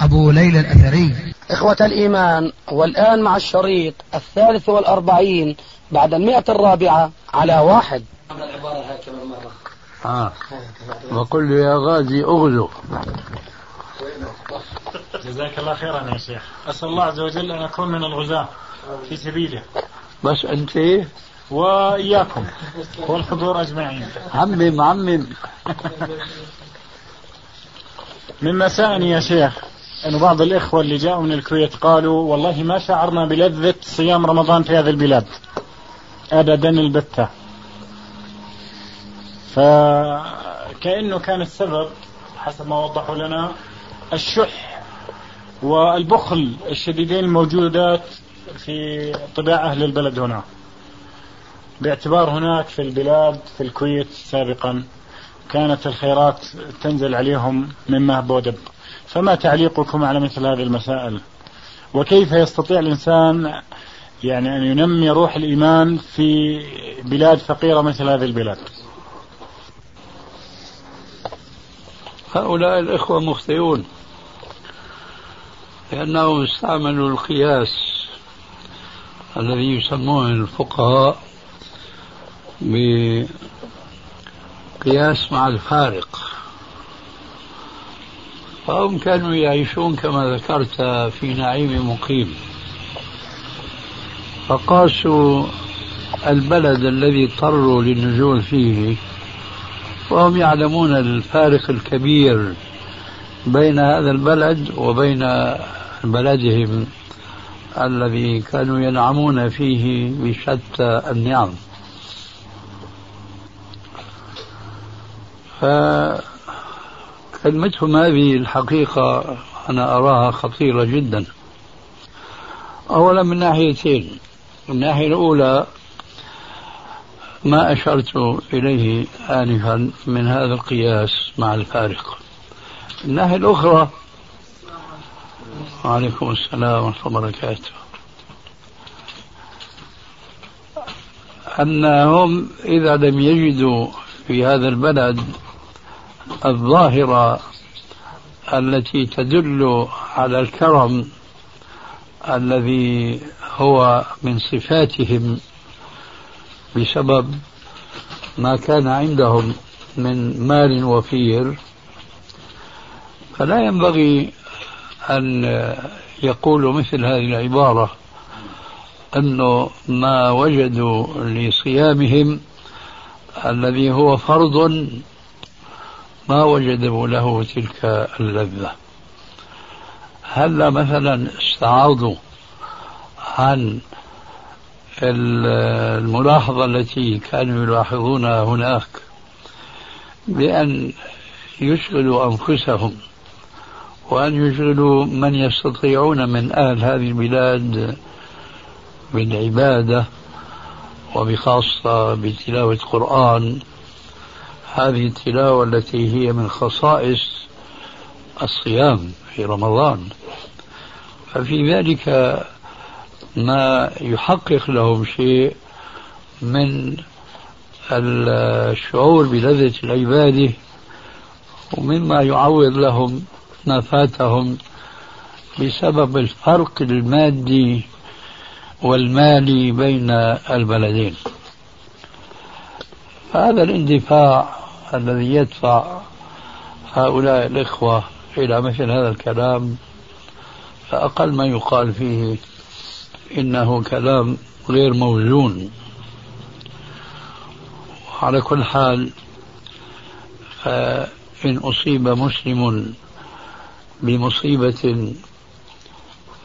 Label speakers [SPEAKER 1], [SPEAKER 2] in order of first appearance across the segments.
[SPEAKER 1] أبو ليلى الأثري.
[SPEAKER 2] إخوة الإيمان والآن مع الشريط الثالث والأربعين بعد المئة الرابعة على واحد.
[SPEAKER 3] آه. وقل يا غازي أغزو.
[SPEAKER 4] جزاك الله خيرا يا شيخ. أسأل الله عز وجل أن أكون من الغزاة في سبيله.
[SPEAKER 3] بس أنت؟
[SPEAKER 4] وإياكم والحضور أجمعين.
[SPEAKER 3] عمم عمم.
[SPEAKER 4] مما ساءني يا شيخ. أن بعض الإخوة اللي جاءوا من الكويت قالوا والله ما شعرنا بلذة صيام رمضان في هذه البلاد. أبدا البتة. فكأنه كان السبب حسب ما وضحوا لنا الشح والبخل الشديدين الموجودات في طباع أهل البلد هنا. باعتبار هناك في البلاد في الكويت سابقا كانت الخيرات تنزل عليهم من مهب ودب فما تعليقكم على مثل هذه المسائل؟ وكيف يستطيع الإنسان يعني أن ينمي روح الإيمان في بلاد فقيرة مثل هذه البلاد؟
[SPEAKER 3] هؤلاء الإخوة مخطئون لأنهم استعملوا القياس الذي يسمونه الفقهاء بقياس مع الفارق. فهم كانوا يعيشون كما ذكرت في نعيم مقيم. فقاسوا البلد الذي اضطروا للنزول فيه وهم يعلمون الفارق الكبير بين هذا البلد وبين بلدهم الذي كانوا ينعمون فيه بشتى النعم. فكلمتهم هذه الحقيقة أنا أراها خطيرة جدا. أولا من ناحيتين. الناحية الأولى ما أشرت إليه آنفا من هذا القياس مع الفارق. الناحية الأخرى وعليكم السلام ورحمة الله وبركاته. أنهم إذا لم يجدوا في هذا البلد الظاهرة التي تدل على الكرم الذي هو من صفاتهم بسبب ما كان عندهم من مال وفير فلا ينبغي أن يقولوا مثل هذه العبارة أنه ما وجدوا لصيامهم الذي هو فرض ما وجدوا له تلك اللذة. هل مثلا استعاضوا عن الملاحظة التي كانوا يلاحظونها هناك بأن يشغلوا أنفسهم وأن يشغلوا من يستطيعون من أهل هذه البلاد بالعبادة وبخاصة بتلاوة القرآن هذه التلاوة التي هي من خصائص الصيام في رمضان. ففي ذلك ما يحقق لهم شيء من الشعور بلذة العبادة ومما يعوض لهم ما فاتهم بسبب الفرق المادي والمالي بين البلدين. فهذا الاندفاع الذي يدفع هؤلاء الإخوة إلى مثل هذا الكلام فأقل ما يقال فيه إنه كلام غير موزون. على كل حال فإن أصيب مسلم بمصيبة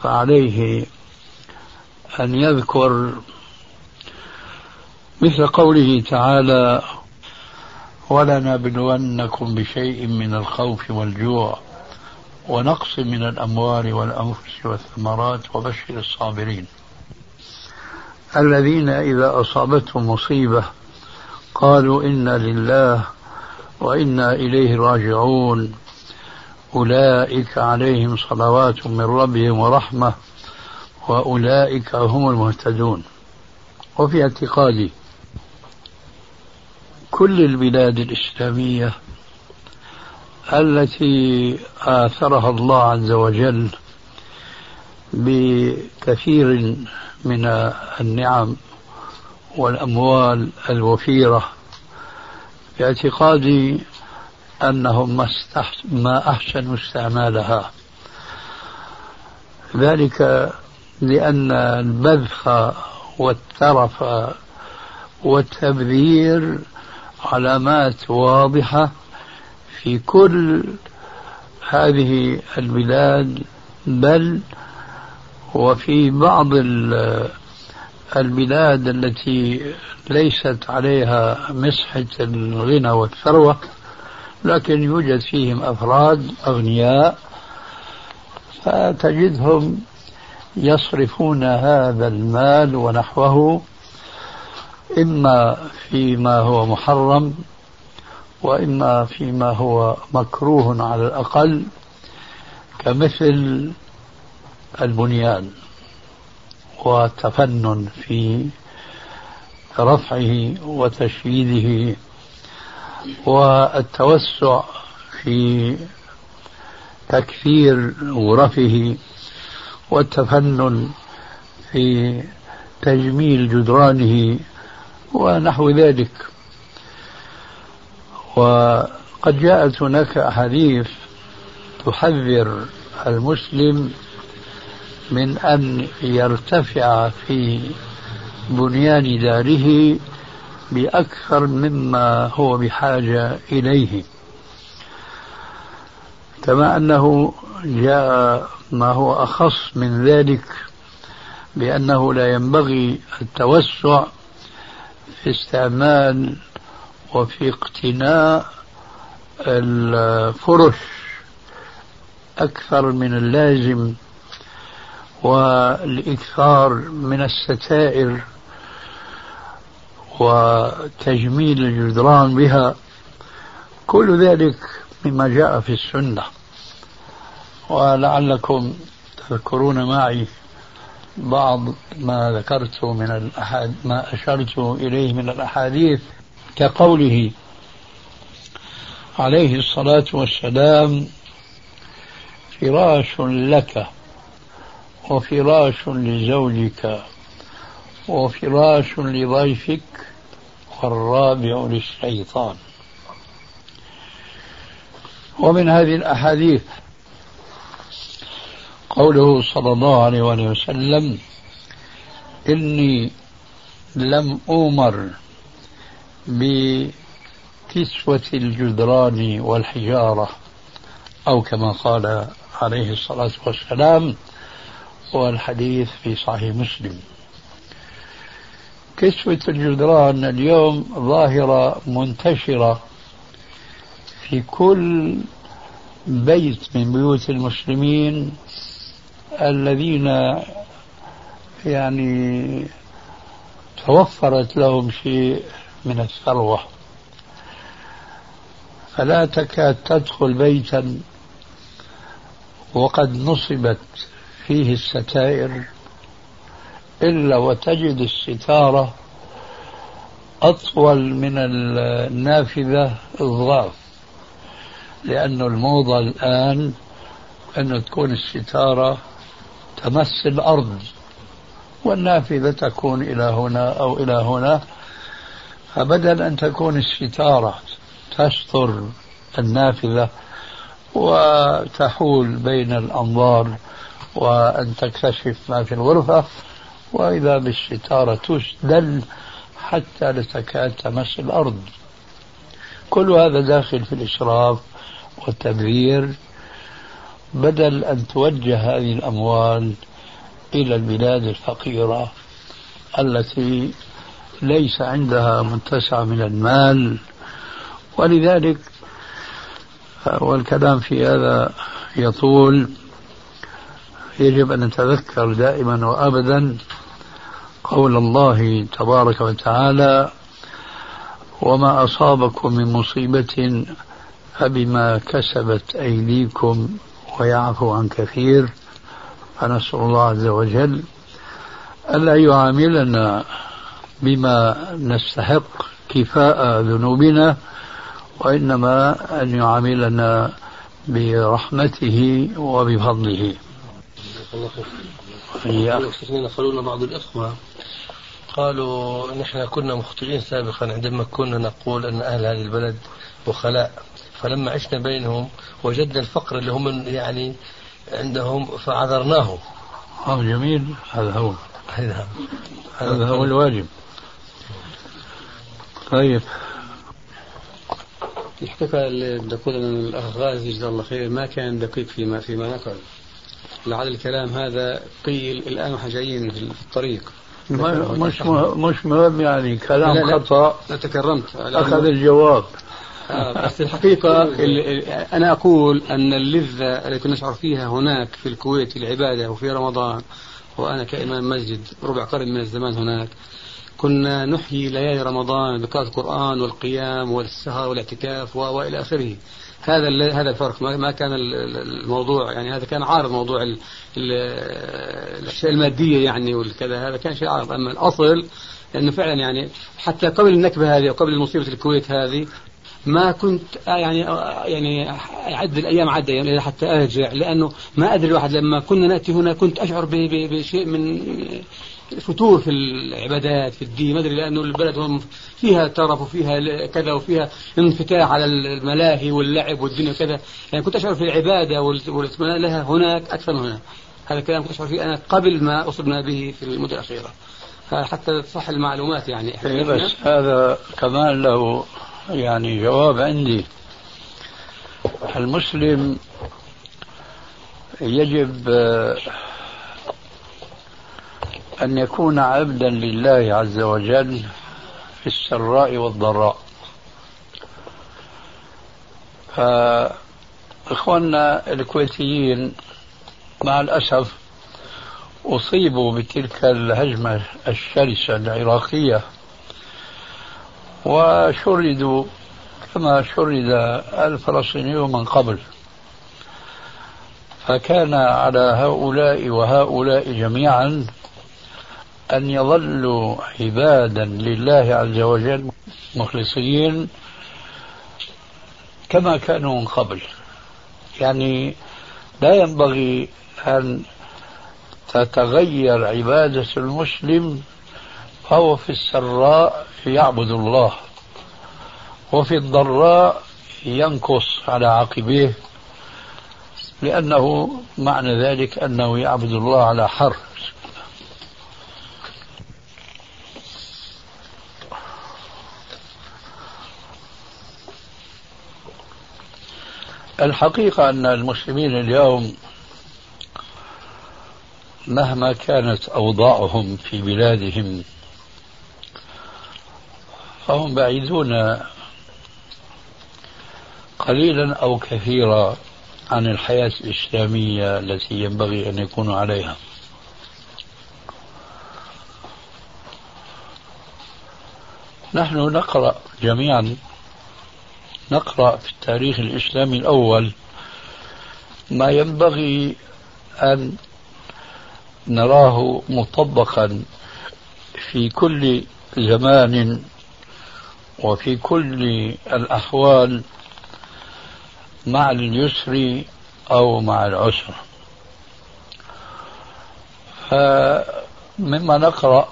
[SPEAKER 3] فعليه أن يذكر مثل قوله تعالى ولنبلونكم بشيء من الخوف والجوع ونقص من الأموال والأنفس والثمرات وبشر الصابرين. الذين إذا أصابتهم مصيبة قالوا إنا لله وإنا إليه راجعون. أولئك عليهم صلوات من ربهم ورحمة وأولئك هم المهتدون. وفي اعتقادي كل البلاد الإسلامية التي آثرها الله عز وجل بكثير من النعم والأموال الوفيرة باعتقادي أنهم ما, أحسنوا استعمالها. ذلك لأن البذخ والترف والتبذير علامات واضحة في كل هذه البلاد بل وفي بعض البلاد التي ليست عليها مسحة الغنى والثروة لكن يوجد فيهم أفراد أغنياء فتجدهم يصرفون هذا المال ونحوه إما فيما هو محرم وإما فيما هو مكروه على الأقل كمثل البنيان وتفنن في رفعه وتشييده والتوسع في تكثير غرفه والتفنن في تجميل جدرانه ونحو ذلك. وقد جاءت هناك أحاديث تحذر المسلم من أن يرتفع في بنيان داره بأكثر مما هو بحاجة إليه. كما أنه جاء ما هو أخص من ذلك بأنه لا ينبغي التوسع في استعمال وفي اقتناء الفرش أكثر من اللازم والإكثار من الستائر وتجميل الجدران بها كل ذلك مما جاء في السنة. ولعلكم تذكرون معي بعض ما ذكرت من الأحاد ما أشرت إليه من الأحاديث كقوله عليه الصلاة والسلام فراش لك وفراش لزوجك وفراش لضيفك والرابع للشيطان. ومن هذه الأحاديث قوله صلى الله عليه وسلم إني لم أؤمر بكسوة الجدران والحجارة أو كما قال عليه الصلاة والسلام والحديث في صحيح مسلم. كسوة الجدران اليوم ظاهرة منتشرة في كل بيت من بيوت المسلمين الذين يعني توفرت لهم شيء من الثروة. فلا تكاد تدخل بيتا وقد نصبت فيه الستائر إلا وتجد الستارة أطول من النافذة الضعف لأن الموضة الآن أن تكون الستارة تمس الأرض. والنافذة تكون إلى هنا أو إلى هنا. فبدل أن تكون الستارة تستر النافذة وتحول بين الأنظار وأن تكتشف ما في الغرفة وإذا بالستارة تسدل حتى لا تكاد تمس الأرض. كل هذا داخل في الإسراف والتبذير بدل أن توجه هذه الأموال إلى البلاد الفقيرة التي ليس عندها متسع من المال. ولذلك والكلام في هذا يطول. يجب أن نتذكر دائما وأبدا قول الله تبارك وتعالى وما أصابكم من مصيبة فبما كسبت أيديكم ويعفو عن كثير. فنسأل الله عز وجل ألا يعاملنا بما نستحق كفاء ذنوبنا وإنما أن يعاملنا برحمته وبفضله.
[SPEAKER 5] قالوا بعض الإخوة قالوا نحن كنا مخطئين سابقا عندما كنا نقول أن أهل هذه البلد بخلاء. فلما عشنا بينهم وجدنا الفقر اللي هم يعني عندهم فعذرناهم
[SPEAKER 3] آه جميل. هذا هو. هذا هذا هو الواجب. طيب.
[SPEAKER 6] الحقيقة اللي بدي أقول أن الأخ غازي جزاه الله خير ما كان دقيق فيما فيما نقل. لعل الكلام هذا قيل الآن وإحنا جايين في الطريق.
[SPEAKER 3] مش مش مهم يعني كلام لا لا خطأ.
[SPEAKER 6] لا تكرمت
[SPEAKER 3] أخذ الجواب.
[SPEAKER 6] آه بس الحقيقة أنا أقول أن اللذة التي نشعر فيها هناك في الكويت في العبادة وفي رمضان وأنا كإمام مسجد ربع قرن من الزمان هناك كنا نحيي ليالي رمضان بقراءة القرآن والقيام والسهر والاعتكاف وإلى آخره. هذا هذا الفرق. ما كان الموضوع يعني هذا كان عارض موضوع الأشياء المادية يعني والكذا. هذا كان شيء عارض. أما الأصل لأنه فعلا يعني حتى قبل النكبة هذه وقبل مصيبه الكويت هذه ما كنت يعني يعني أعد الأيام عد يعني حتى أرجع لأنه ما أدري الواحد لما كنا نأتي هنا كنت أشعر بشيء من فتور في العبادات في الدين. ما أدري لأنه البلد فيها ترف وفيها كذا وفيها انفتاح على الملاهي واللعب والدنيا وكذا. يعني كنت أشعر في العبادة والإطمئنان لها هناك أكثر من هنا. هذا الكلام كنت أشعر فيه أنا قبل ما أصبنا به في المدة الأخيرة. حتى تصح المعلومات يعني.
[SPEAKER 3] إيه، بس هذا كمان له يعني جواب عندي. المسلم يجب أن يكون عبدا لله عز وجل في السراء والضراء. فإخواننا الكويتيين مع الأسف أصيبوا بتلك الهجمة الشرسة العراقية. وشردوا كما شرد الفلسطينيون من قبل. فكان على هؤلاء وهؤلاء جميعا أن يظلوا عبادا لله عز وجل مخلصين كما كانوا من قبل. يعني لا ينبغي أن تتغير عبادة المسلم فهو في السراء يعبد الله وفي الضراء ينكص على عقبيه لأنه معنى ذلك أنه يعبد الله على حرف الحقيقة أن المسلمين اليوم مهما كانت أوضاعهم في بلادهم فهم بعيدون قليلا أو كثيرا عن الحياة الإسلامية التي ينبغي أن يكونوا عليها. نحن نقرأ جميعا نقرأ في التاريخ الإسلامي الأول ما ينبغي أن نراه مطبقا في كل زمان وفي كل الأحوال مع اليسر أو مع العسر. فمما نقرأ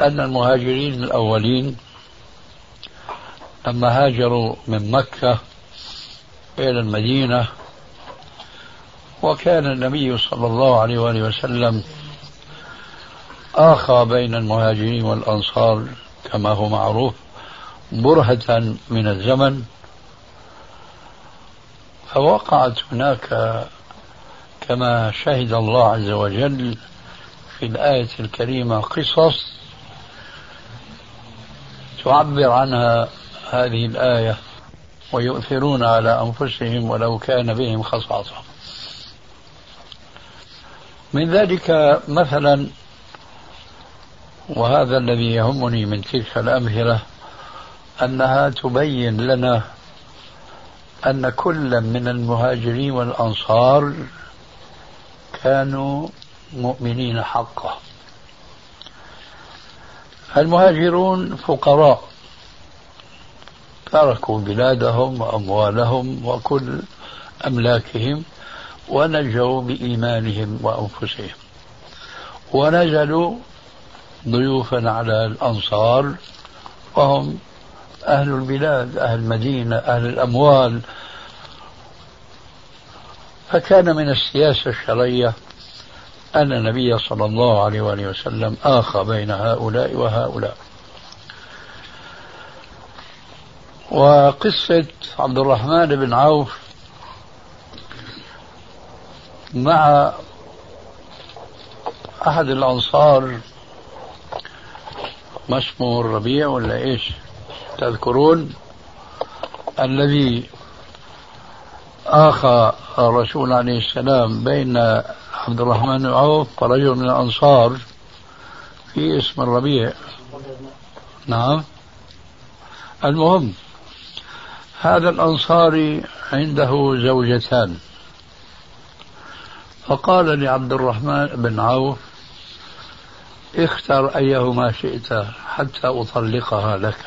[SPEAKER 3] أن المهاجرين الأولين لما هاجروا من مكة إلى المدينة وكان النبي صلى الله عليه وآله وسلم آخى بين المهاجرين والأنصار كما هو معروف. برهة من الزمن فوقعت هناك كما شهد الله عز وجل في الآية الكريمة قصص تعبر عنها هذه الآية ويؤثرون على أنفسهم ولو كان بهم خصاصة. من ذلك مثلا وهذا الذي يهمني من تلك الأمثلة أنها تبين لنا أن كل من المهاجرين والأنصار كانوا مؤمنين حقا. المهاجرون فقراء تركوا بلادهم وأموالهم وكل أملاكهم ونجوا بإيمانهم وأنفسهم. ونزلوا ضيوفا على الأنصار وهم أهل البلاد أهل المدينة أهل الأموال. فكان من السياسة الشرعية أن النبي صلى الله عليه وآله وسلم آخى بين هؤلاء وهؤلاء. وقصة عبد الرحمن بن عوف مع أحد الأنصار ما اسمه الربيع ولا إيش؟ تذكرون الذي آخى الرسول عليه السلام بين عبد الرحمن بن عوف ورجل من الأنصار في اسم الربيع. نعم. المهم هذا الأنصاري عنده زوجتان. فقال لعبد الرحمن بن عوف اختر أيهما شئت حتى أطلقها لك.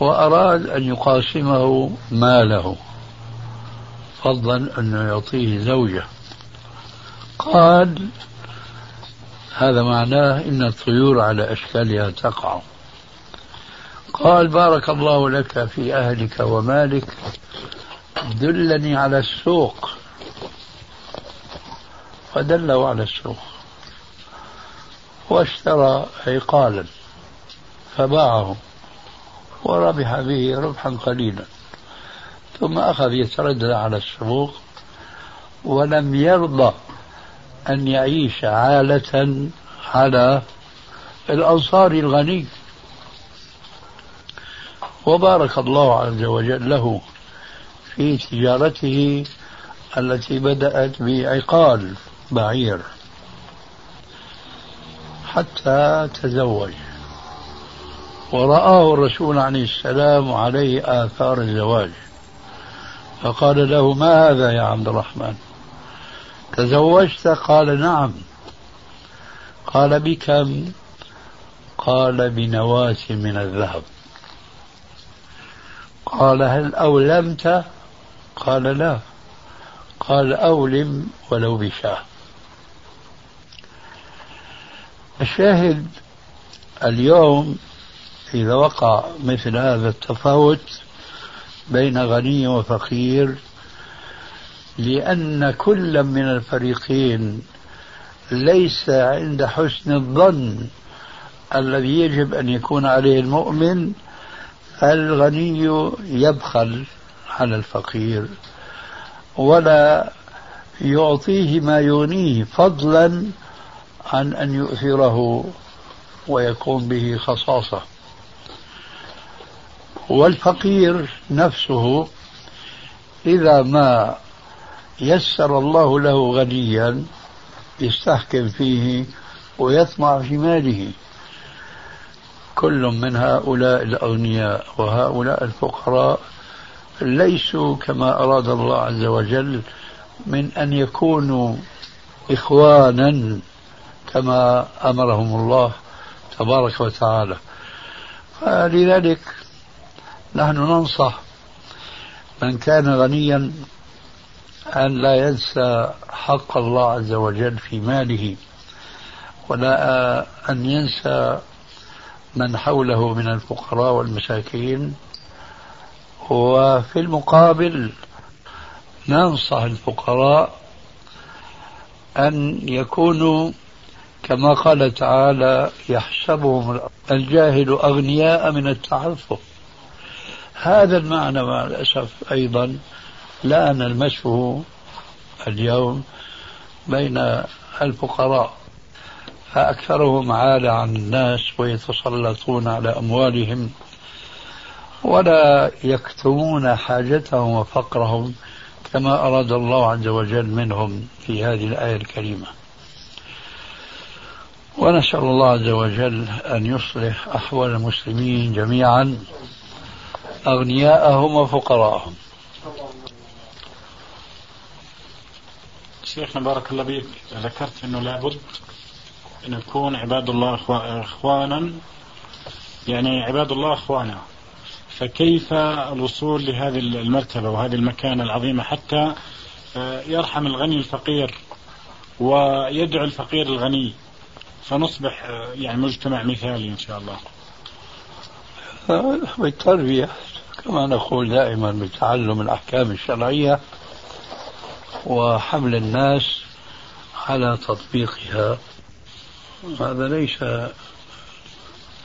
[SPEAKER 3] وأراد أن يقاسمه ماله فضلا أنه يعطيه زوجة. قال هذا معناه إن الطيور على أشكالها تقع. قال بارك الله لك في أهلك ومالك دلني على السوق. فدله على السوق واشترى عقالا فباعه وربح به ربحا قليلا. ثم أخذ يتردد على السوق ولم يرضى أن يعيش عالة على الأنصار الغني. وبارك الله عز وجل له في تجارته التي بدأت بعقال بعير حتى تزوج. ورآه الرسول عليه السلام عليه آثار الزواج. فقال له ما هذا يا عبد الرحمن؟ تزوجت؟ قال نعم. قال بكم قال بنواة من الذهب. قال هل أولمت؟ قال لا. قال أولم ولو بشاة. الشاهد اليوم إذا وقع مثل هذا التفاوت بين غني وفقير لأن كل من الفريقين ليس عند حسن الظن الذي يجب أن يكون عليه المؤمن الغني يبخل على الفقير ولا يعطيه ما يغنيه فضلا عن أن يؤثره ويكون به خصاصة. والفقير نفسه إذا ما يسر الله له غنيا يستحكم فيه ويطمع في ماله. كل من هؤلاء الأغنياء وهؤلاء الفقراء ليسوا كما أراد الله عز وجل من أن يكونوا إخوانا كما أمرهم الله تبارك وتعالى. فلذلك نحن ننصح من كان غنيا أن لا ينسى حق الله عز وجل في ماله ولا أن ينسى من حوله من الفقراء والمساكين. وفي المقابل ننصح الفقراء أن يكونوا كما قال تعالى يحسبهم الجاهل أغنياء من التعفف. هذا المعنى مع الأسف أيضا لا نلمسه اليوم بين الفقراء فأكثرهم عالة عن الناس ويتسلطون على أموالهم ولا يكتمون حاجتهم وفقرهم كما أراد الله عز وجل منهم في هذه الآية الكريمة. ونسأل الله عز وجل أن يصلح أحوال المسلمين جميعا. أغنياءهم وفقراءهم.
[SPEAKER 4] شيخنا بارك الله بك ذكرت أنه لابد أن يكون عباد الله إخوانا يعني عباد الله إخوانا. فكيف الوصول لهذه المرتبة وهذه المكانة العظيمة حتى آه، يرحم الغني الفقير ويدعو الفقير الغني؟ فنصبح آه، يعني مجتمع مثالي إن شاء الله.
[SPEAKER 3] بالتربية. كما نقول دائما بتعلم الأحكام الشرعية وحمل الناس على تطبيقها هذا ليس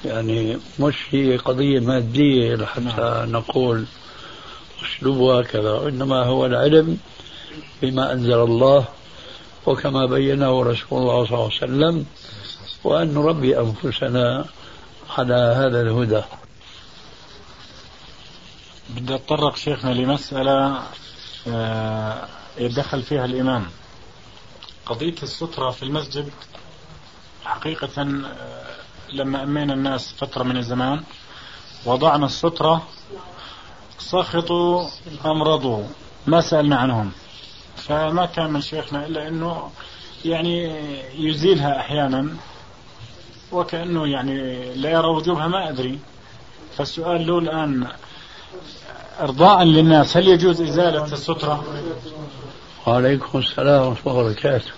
[SPEAKER 3] يعني مش هي قضية مادية لحتى نعم. نقول أسلوبها كذا وإنما هو العلم بما أنزل الله وكما بينه رسول الله صلى الله عليه وسلم وأن نربي أنفسنا على هذا الهدى
[SPEAKER 4] بدي أتطرق شيخنا لمسألة آه، يدخل فيها الإمام. قضية السترة في المسجد حقيقة آه، لما أمينا الناس فترة من الزمان وضعنا السترة سخطوا أمرضوا ما سألنا عنهم. فما كان من شيخنا إلا أنه يعني يزيلها أحيانا وكأنه يعني لا يرى وجوبها ما أدري. فالسؤال له الآن إرضاء للناس هل يجوز إزالة السترة؟
[SPEAKER 3] وعليكم السلام ورحمة الله وبركاته.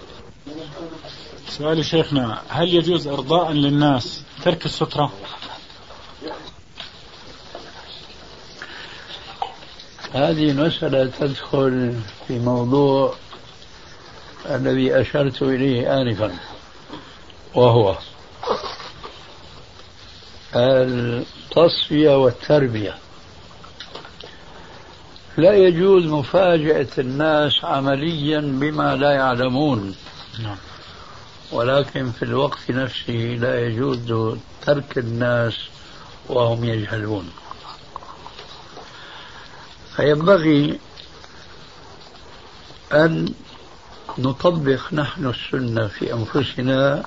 [SPEAKER 4] سؤالي شيخنا هل يجوز إرضاء للناس ترك السترة؟
[SPEAKER 3] هذه المسألة تدخل في موضوع الذي أشرت إليه آنفا وهو التصفية والتربية. لا يجوز مفاجأة الناس عمليا بما لا يعلمون نعم. ولكن في الوقت نفسه لا يجوز ترك الناس وهم يجهلون فينبغي أن نطبق نحن السنة في أنفسنا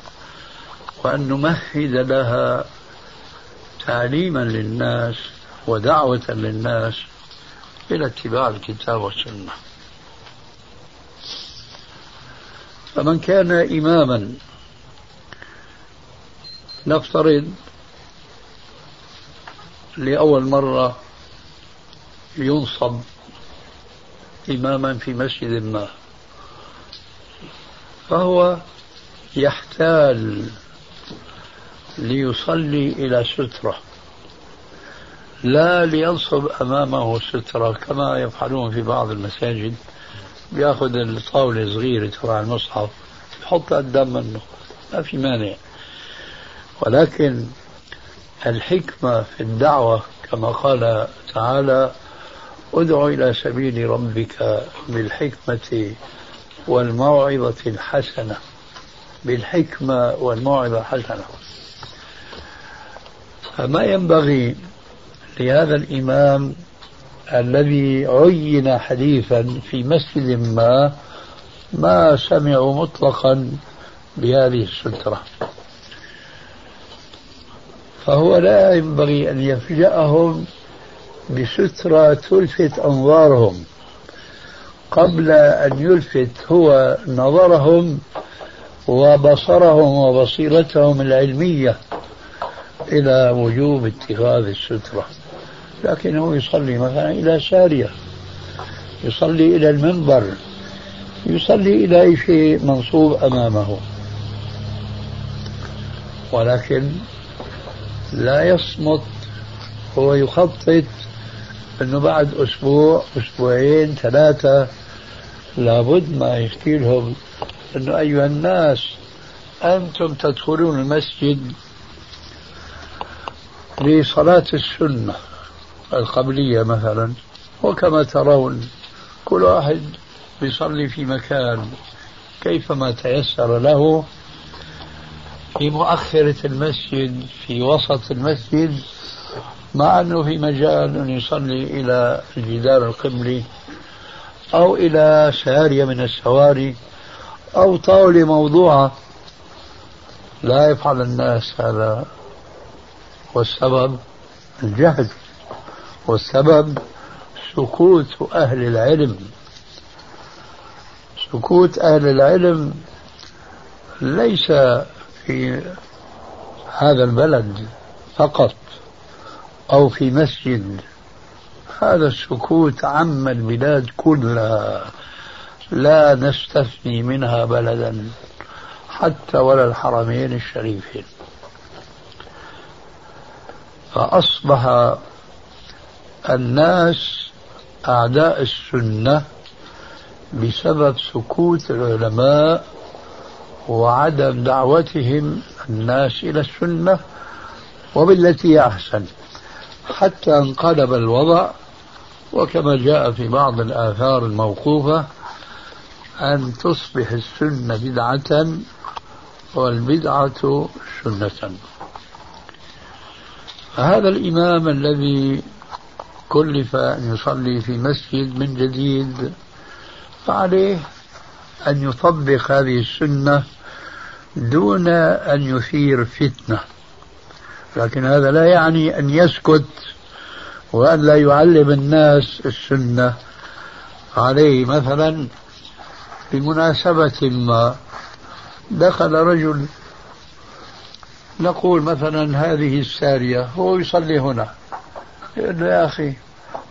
[SPEAKER 3] وأن نمهد لها تعليما للناس ودعوة للناس إلى اتباع الكتاب والسنة. فمن كان إماما نفترض لأول مرة ينصب إماما في مسجد ما فهو يحتال ليصلي إلى سترة. لا لينصب أمامه سترة كما يفعلون في بعض المساجد. بياخذ الطاولة صغيرة تبع المصحف يحطها قدام منه ما في مانع. ولكن الحكمة في الدعوة كما قال تعالى ادع إلى سبيل ربك بالحكمة والموعظة الحسنة. بالحكمة والموعظة الحسنة. فما ينبغي لهذا الإمام الذي عين حديثا في مسجد ما ما سمعوا مطلقا بهذه السترة. فهو لا ينبغي أن يفجأهم بسترة تلفت أنظارهم. قبل أن يلفت هو نظرهم وبصرهم وبصيرتهم العلمية إلى وجوب اتخاذ السترة. لكنه يصلي مثلا إلى سارية يصلي إلى المنبر يصلي إلى أي شيء منصوب أمامه. ولكن لا يصمت هو يخطط أنه بعد أسبوع أسبوعين ثلاثة لابد ما يحكي لهم أنه أيها الناس أنتم تدخلون المسجد لصلاة السنة. القبلية مثلا. وكما ترون كل واحد بيصلي في مكان كيفما تيسر له في مؤخرة المسجد في وسط المسجد مع أنه في مجال أن يصلي إلى الجدار القبلي أو إلى سارية من السواري أو طاولة موضوعة. لا يفعل الناس هذا. والسبب الجهل والسبب سكوت أهل العلم. سكوت أهل العلم ليس في هذا البلد فقط أو في مسجد. هذا السكوت عم البلاد كلها. لا نستثني منها بلدا حتى ولا الحرمين الشريفين. فأصبح الناس أعداء السنة بسبب سكوت العلماء وعدم دعوتهم الناس إلى السنة وبالتي أحسن. حتى انقلب الوضع وكما جاء في بعض الآثار الموقوفة أن تصبح السنة بدعة والبدعة سنة. فهذا الإمام الذي كلف أن يصلي في مسجد من جديد. فعليه أن يطبق هذه السنة دون أن يثير فتنة. لكن هذا لا يعني أن يسكت وأن لا يعلم الناس السنة. عليه مثلا بمناسبة ما دخل رجل نقول مثلا هذه السارية هو يصلي هنا. يقول له يا أخي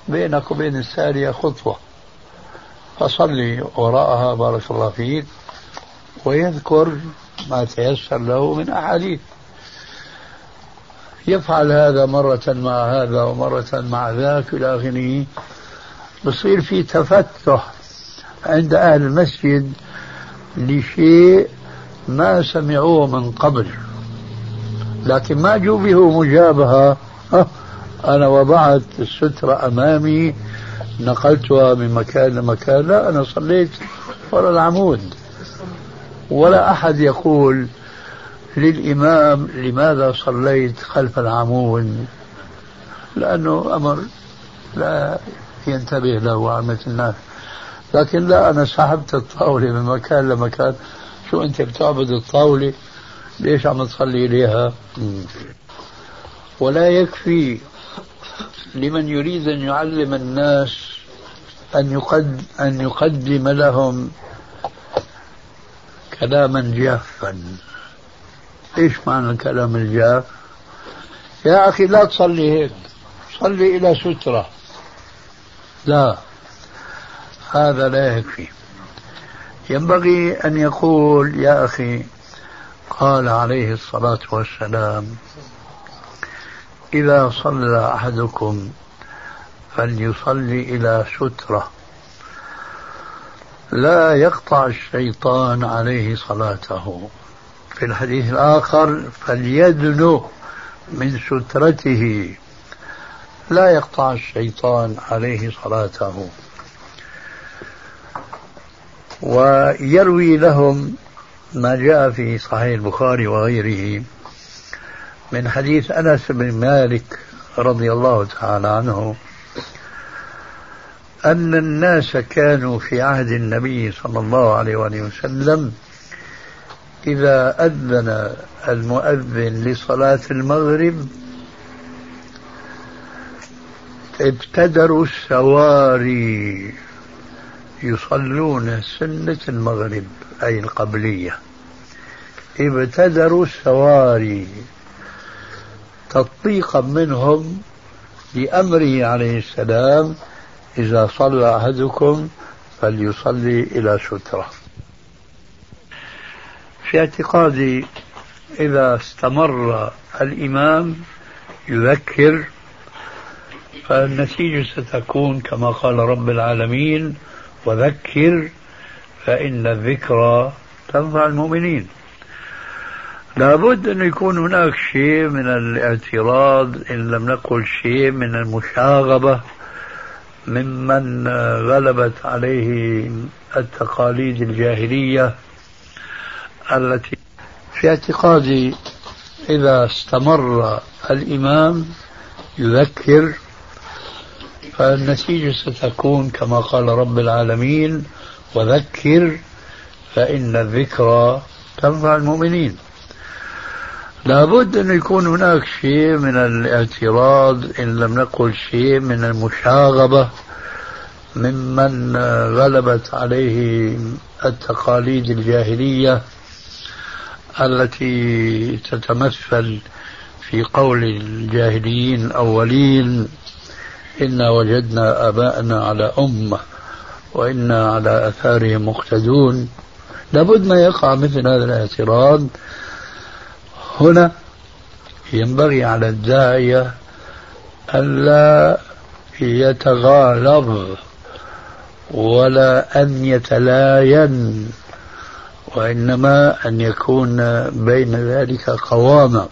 [SPEAKER 3] بينك وبين السارية خطوة. فصلي وراءها بارك الله فيك ويذكر ما تيسر له من أحاديث. يفعل هذا مرة مع هذا ومرة مع ذاك إلى آخره. بصير في تفتح عند أهل المسجد لشيء ما سمعوه من قبل. لكن ما جوبه مجابهة. أنا وضعت السترة أمامي نقلتها من مكان لمكان لا أنا صليت وراء العمود. ولا أحد يقول للإمام لماذا صليت خلف العمود؟ لأنه أمر لا ينتبه له عامة الناس. لكن لا أنا سحبت الطاولة من مكان لمكان. شو أنت بتعبد الطاولة؟ ليش عم تصلي إليها؟ ولا يكفي لمن يريد أن يعلم الناس أن يقد أن يقدم لهم كلاما جافا. إيش معنى الكلام الجاف؟ يا أخي لا تصلي هيك. صلي إلى سترة. لا. هذا لا يكفي. ينبغي أن يقول يا أخي قال عليه الصلاة والسلام إذا صلى أحدكم فليصلي إلى سترة. لا يقطع الشيطان عليه صلاته. في الحديث الآخر فليدنو من سترته. لا يقطع الشيطان عليه صلاته. ويروي لهم ما جاء في صحيح البخاري وغيره. من حديث أنس بن مالك رضي الله تعالى عنه أن الناس كانوا في عهد النبي صلى الله عليه وآله وسلم إذا أذن المؤذن لصلاة المغرب ابتدروا السواري يصلون سنة المغرب أي القبلية. ابتدروا السواري تطبيقا منهم لأمره عليه السلام إذا صلى أحدكم فليصلي إلى سترة. في اعتقادي إذا استمر الإمام يذكر فالنتيجة ستكون كما قال رب العالمين وذكر فإن الذكرى تنفع المؤمنين. لابد أن يكون هناك شيء من الاعتراض إن لم نقل شيء من المشاغبة ممن غلبت عليه التقاليد الجاهلية التي في اعتقادي إذا استمر الإمام يذكر فالنتيجة ستكون كما قال رب العالمين وذكر فإن الذكرى تنفع المؤمنين. لابد أن يكون هناك شيء من الاعتراض إن لم نقل شيء من المشاغبة ممن غلبت عليه التقاليد الجاهلية التي تتمثل في قول الجاهليين الأولين إنا وجدنا آباءنا على أمة وإنا على أثارهم مقتدون. لابد ما يقع مثل هذا الاعتراض هنا ينبغي على الداعية ألا يتغالب ولا أن يتلاين وإنما أن يكون بين ذلك قواما.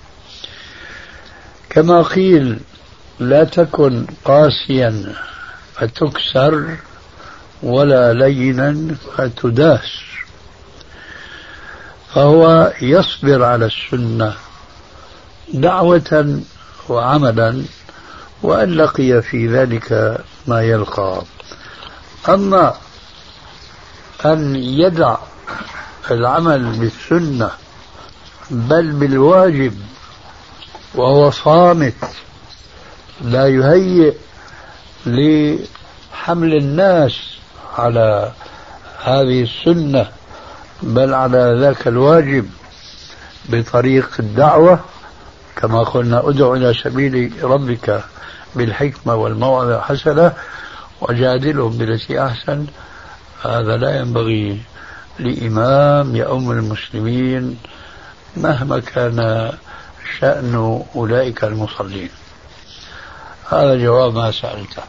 [SPEAKER 3] كما قيل لا تكن قاسيا فتكسر ولا لينا فتداس فهو يصبر على السنة دعوة وعملا وأن لقي في ذلك ما يلقى. أما أن يدع العمل بالسنة بل بالواجب وهو صامت لا يهيئ لحمل الناس على هذه السنة بل على ذاك الواجب بطريق الدعوة كما قلنا ادع إلى سبيل ربك بالحكمة والموعظة الحسنة وجادلهم بالتي أحسن. هذا لا ينبغي لإمام يؤم المسلمين مهما كان شأن أولئك المصلين. هذا جواب ما سألته.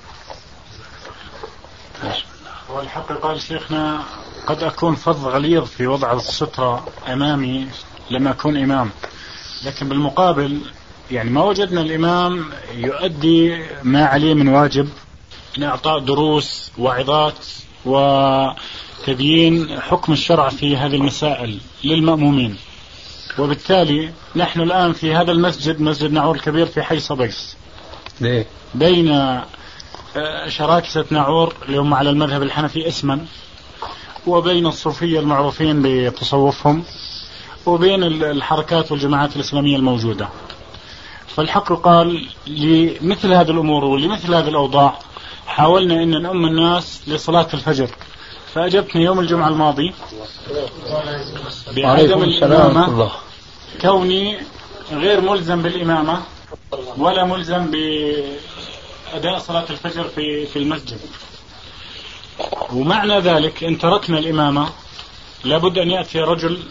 [SPEAKER 4] والحق قال شيخنا قد أكون فظ غليظ في وضع السترة أمامي لما أكون إمام. لكن بالمقابل يعني ما وجدنا الإمام يؤدي ما عليه من واجب من إعطاء دروس وعظات وتبيين حكم الشرع في هذه المسائل للمأمومين. وبالتالي نحن الآن في هذا المسجد مسجد نعور الكبير في حي صبيس.
[SPEAKER 3] ليه؟
[SPEAKER 4] بين آه، شراكسة نعور اللي هم على المذهب الحنفي اسما. وبين الصوفية المعروفين بتصوفهم وبين الحركات والجماعات الإسلامية الموجودة. فالحق قال لمثل هذه الأمور ولمثل هذه الأوضاع حاولنا أن نؤم الناس لصلاة الفجر. فأجبتني يوم الجمعة الماضي بعدم الإمامة. كوني غير ملزم بالإمامة ولا ملزم بأداء صلاة الفجر في في المسجد. ومعنى ذلك إن تركنا الإمامة لابد أن يأتي رجل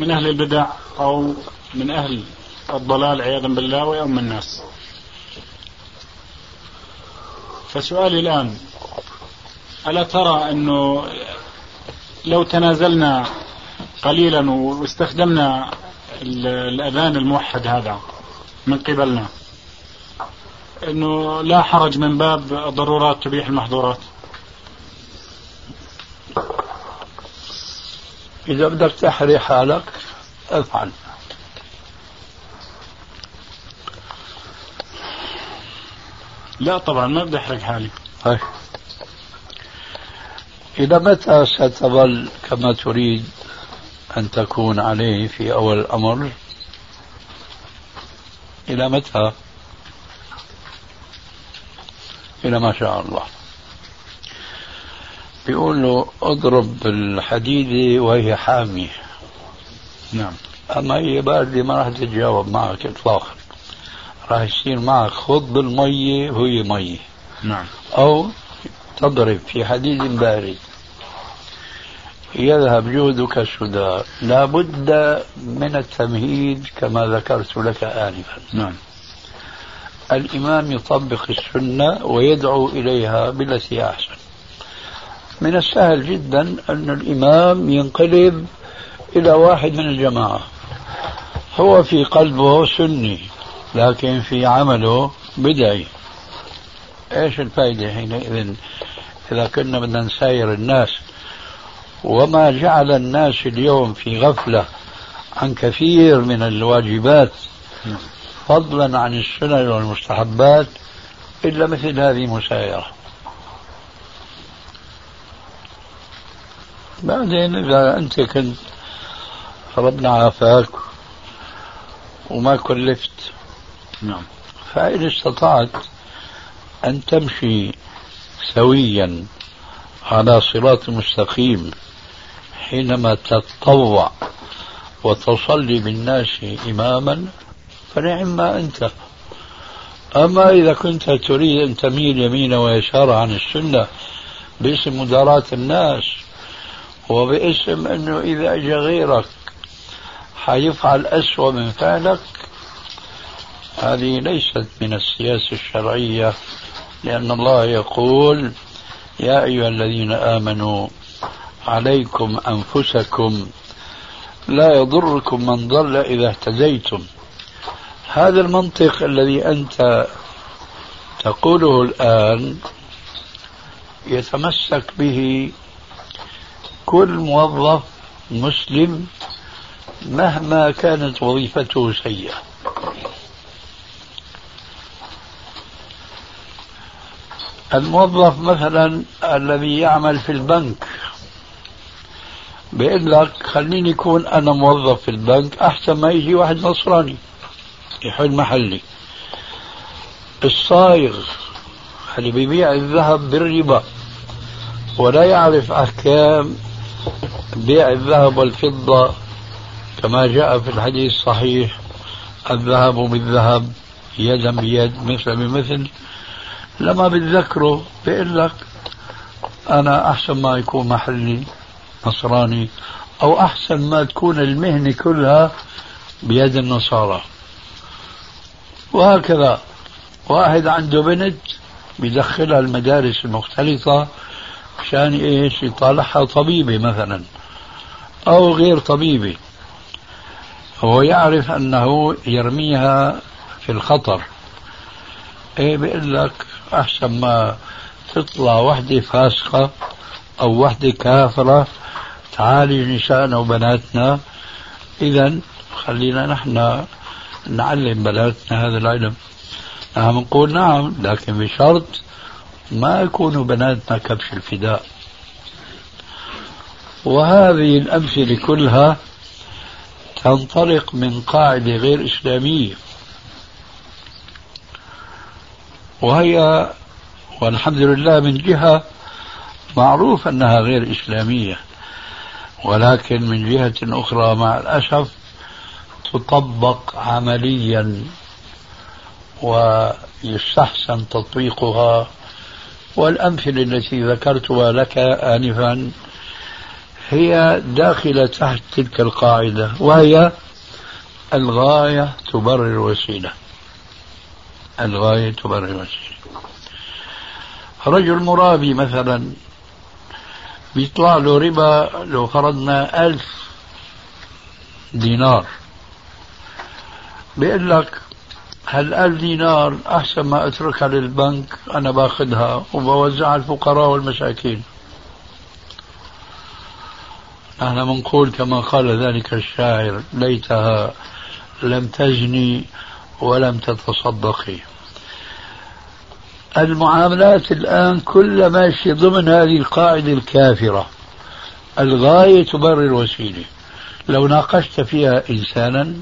[SPEAKER 4] من أهل البدع أو من أهل الضلال عياذا بالله ويؤم الناس. فسؤالي الآن ألا ترى أنه لو تنازلنا قليلا واستخدمنا الأذان الموحد هذا من قبلنا أنه لا حرج من باب ضرورات تبيح المحظورات؟
[SPEAKER 3] إذا بدك تحري حالك افعل.
[SPEAKER 4] لا طبعا ما بدي أحرق حالي.
[SPEAKER 3] طيب. إلى متى ستظل كما تريد أن تكون عليه في أول الأمر؟ إلى متى؟ إلى ما شاء الله. بيقول له اضرب الحديدة وهي حامية.
[SPEAKER 4] نعم.
[SPEAKER 3] أما هي باردة ما راح تتجاوب معك إطلاقا. راح يصير معك خض المية وهي مية.
[SPEAKER 4] نعم.
[SPEAKER 3] أو تضرب في حديد بارد. يذهب جهدك السدى. لا بد من التمهيد كما ذكرت لك آنفا.
[SPEAKER 4] نعم.
[SPEAKER 3] الإمام يطبق السنة ويدعو إليها بالتي أحسن. من السهل جدا أن الإمام ينقلب إلى واحد من الجماعة. هو في قلبه سني لكن في عمله بدعي. إيش الفائدة حينئذ إذا كنا بدنا نساير الناس؟ وما جعل الناس اليوم في غفلة عن كثير من الواجبات فضلا عن السنن والمستحبات إلا مثل هذه المسايرة. بعدين إذا أنت كنت ربنا عافاك وما كلفت.
[SPEAKER 4] نعم.
[SPEAKER 3] فإن استطعت أن تمشي سويا على صراط مستقيم حينما تتطوع وتصلي بالناس إماما فنعم ما أنت. أما إذا كنت تريد أن تميل يمينا ويسارا عن السنة باسم مداراة الناس وباسم أنه إذا أجى غيرك حيفعل أسوأ من فعلك هذه ليست من السياسة الشرعية لأن الله يقول يا أيها الذين آمنوا عليكم أنفسكم لا يضركم من ضل إذا اهتديتم. هذا المنطق الذي أنت تقوله الآن يتمسك به كل موظف مسلم مهما كانت وظيفته سيئة. الموظف مثلا الذي يعمل في البنك بيقول لك خليني يكون أنا موظف في البنك أحسن ما يجي واحد نصراني يحل محلي. الصايغ اللي بيبيع الذهب بالربا ولا يعرف أحكام بيع الذهب والفضة كما جاء في الحديث الصحيح الذهب بالذهب يدا بيد مثل بمثل. لما بتذكره بيقول لك أنا أحسن ما يكون محلي نصراني أو أحسن ما تكون المهنة كلها بيد النصارى. وهكذا واحد عنده بنت بيدخلها المدارس المختلطة مشان إيش؟ يطالعها طبيبة مثلا أو غير طبيبة هو يعرف أنه يرميها في الخطر. إيه بيقول لك؟ أحسن ما تطلع وحدة فاسقة أو وحدة كافرة تعالج نسائنا وبناتنا. إذا خلينا نحن نعلم بناتنا هذا العلم. نحن نقول نعم لكن بشرط ما يكونوا بناتنا كبش الفداء. وهذه الأمثلة كلها تنطلق من قاعدة غير إسلامية. وهي والحمد لله من جهة معروف أنها غير إسلامية. ولكن من جهة أخرى مع الأسف تطبق عمليا ويستحسن تطبيقها والأمثلة التي ذكرتها لك آنفا هي داخلة تحت تلك القاعدة وهي الغاية تبرر الوسيلة الغاية تبرر الوسيلة رجل مرابي مثلا بيطلع له ربا لو فرضنا ألف دينار بيقول لك هالألف دينار أحسن ما أتركها للبنك؟ أنا باخذها وبوزعها على الفقراء والمساكين. نحن بنقول كما قال ذلك الشاعر ليتها لم تزني ولم تتصدقي. المعاملات الآن كلها ماشية ضمن هذه القاعدة الكافرة. الغاية تبرر الوسيلة لو ناقشت فيها إنسانا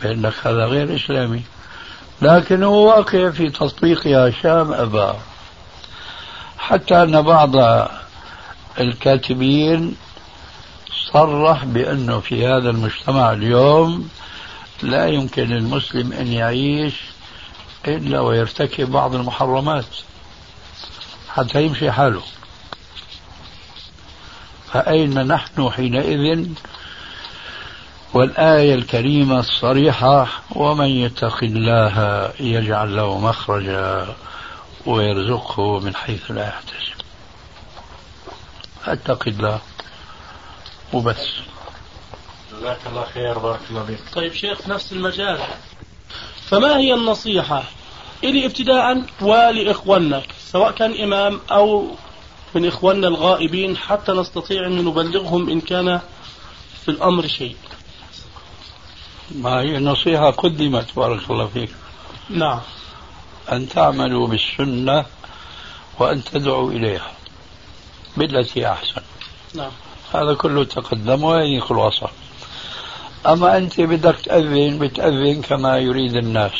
[SPEAKER 3] فإنك هذا غير إسلامي. لكن هو واقع في تطبيقها شام أبا. حتى أن بعض الكاتبين صرح بأنه في هذا المجتمع اليوم لا يمكن للمسلم أن يعيش إلا ويرتكب بعض المحرمات. حتى يمشي حاله. فأين نحن حينئذ والآية الكريمة الصريحة ومن يتق الله يجعل له مخرجا ويرزقه من حيث لا يحتسب. اتق الله وبس.
[SPEAKER 4] جزاك الله خير بارك الله فيك.
[SPEAKER 7] طيب شيخ في نفس المجال. فما هي النصيحة؟ إلي ابتداء ولإخواننا سواء كان إمام أو من إخواننا الغائبين حتى نستطيع أن نبلغهم إن كان في الأمر شيء.
[SPEAKER 3] ما هي النصيحة قدمت بارك الله فيك.
[SPEAKER 7] نعم.
[SPEAKER 3] أن تعملوا بالسنة وأن تدعوا إليها. بالتي أحسن.
[SPEAKER 7] نعم.
[SPEAKER 3] هذا كله تقدم وهي خلاصة أما أنت بدك تأذن بتأذن كما يريد الناس.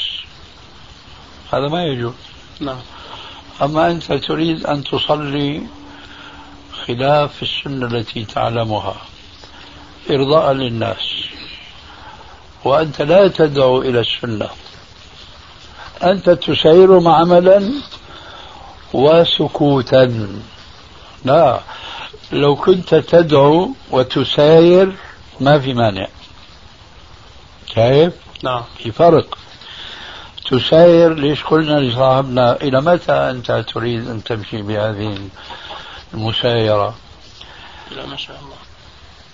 [SPEAKER 3] هذا ما يجوز.
[SPEAKER 7] نعم.
[SPEAKER 3] أما أنت تريد أن تصلي خلاف السنة التي تعلمها. إرضاء للناس. وأنت لا تدعو إلى السنة. أنت تسير عملا وسكوتا. لا لو كنت تدعو وتساير ما في مانع. شايف؟
[SPEAKER 7] نعم.
[SPEAKER 3] في فرق. تساير ليش قلنا لصاحبنا إلى متى أنت تريد أن تمشي بهذه المسايرة
[SPEAKER 7] لا ما شاء الله.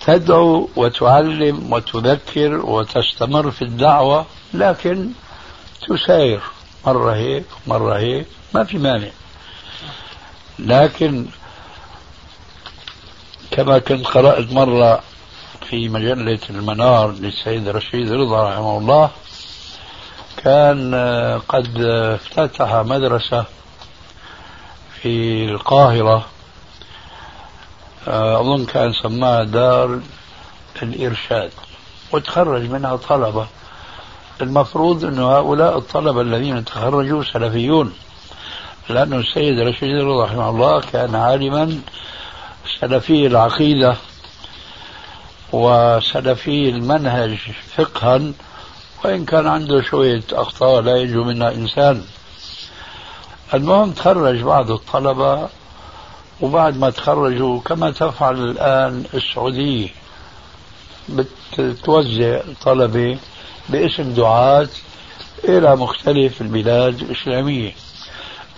[SPEAKER 3] تدعو وتعلم وتذكر وتستمر في الدعوة لكن تساير. مرة هيك مرة هيك. ما في مانع. لكن كما كنت قرأت مرة في مجلة المنار للسيد رشيد رضا رحمه الله كان قد افتتح مدرسة في القاهرة. أظن كان سماها دار الإرشاد وتخرج منها طلبة. المفروض أن هؤلاء الطلبة الذين تخرجوا سلفيون لأن السيد رشيد رحمه الله كان عالما سلفي العقيدة وسلفي المنهج فقها وإن كان عنده شوية أخطاء لا ينجو منها إنسان. المهم تخرج بعض الطلبة وبعد ما تخرجوا كما تفعل الآن السعودية بتوزع طلبة باسم دعاة إلى مختلف البلاد الإسلامية.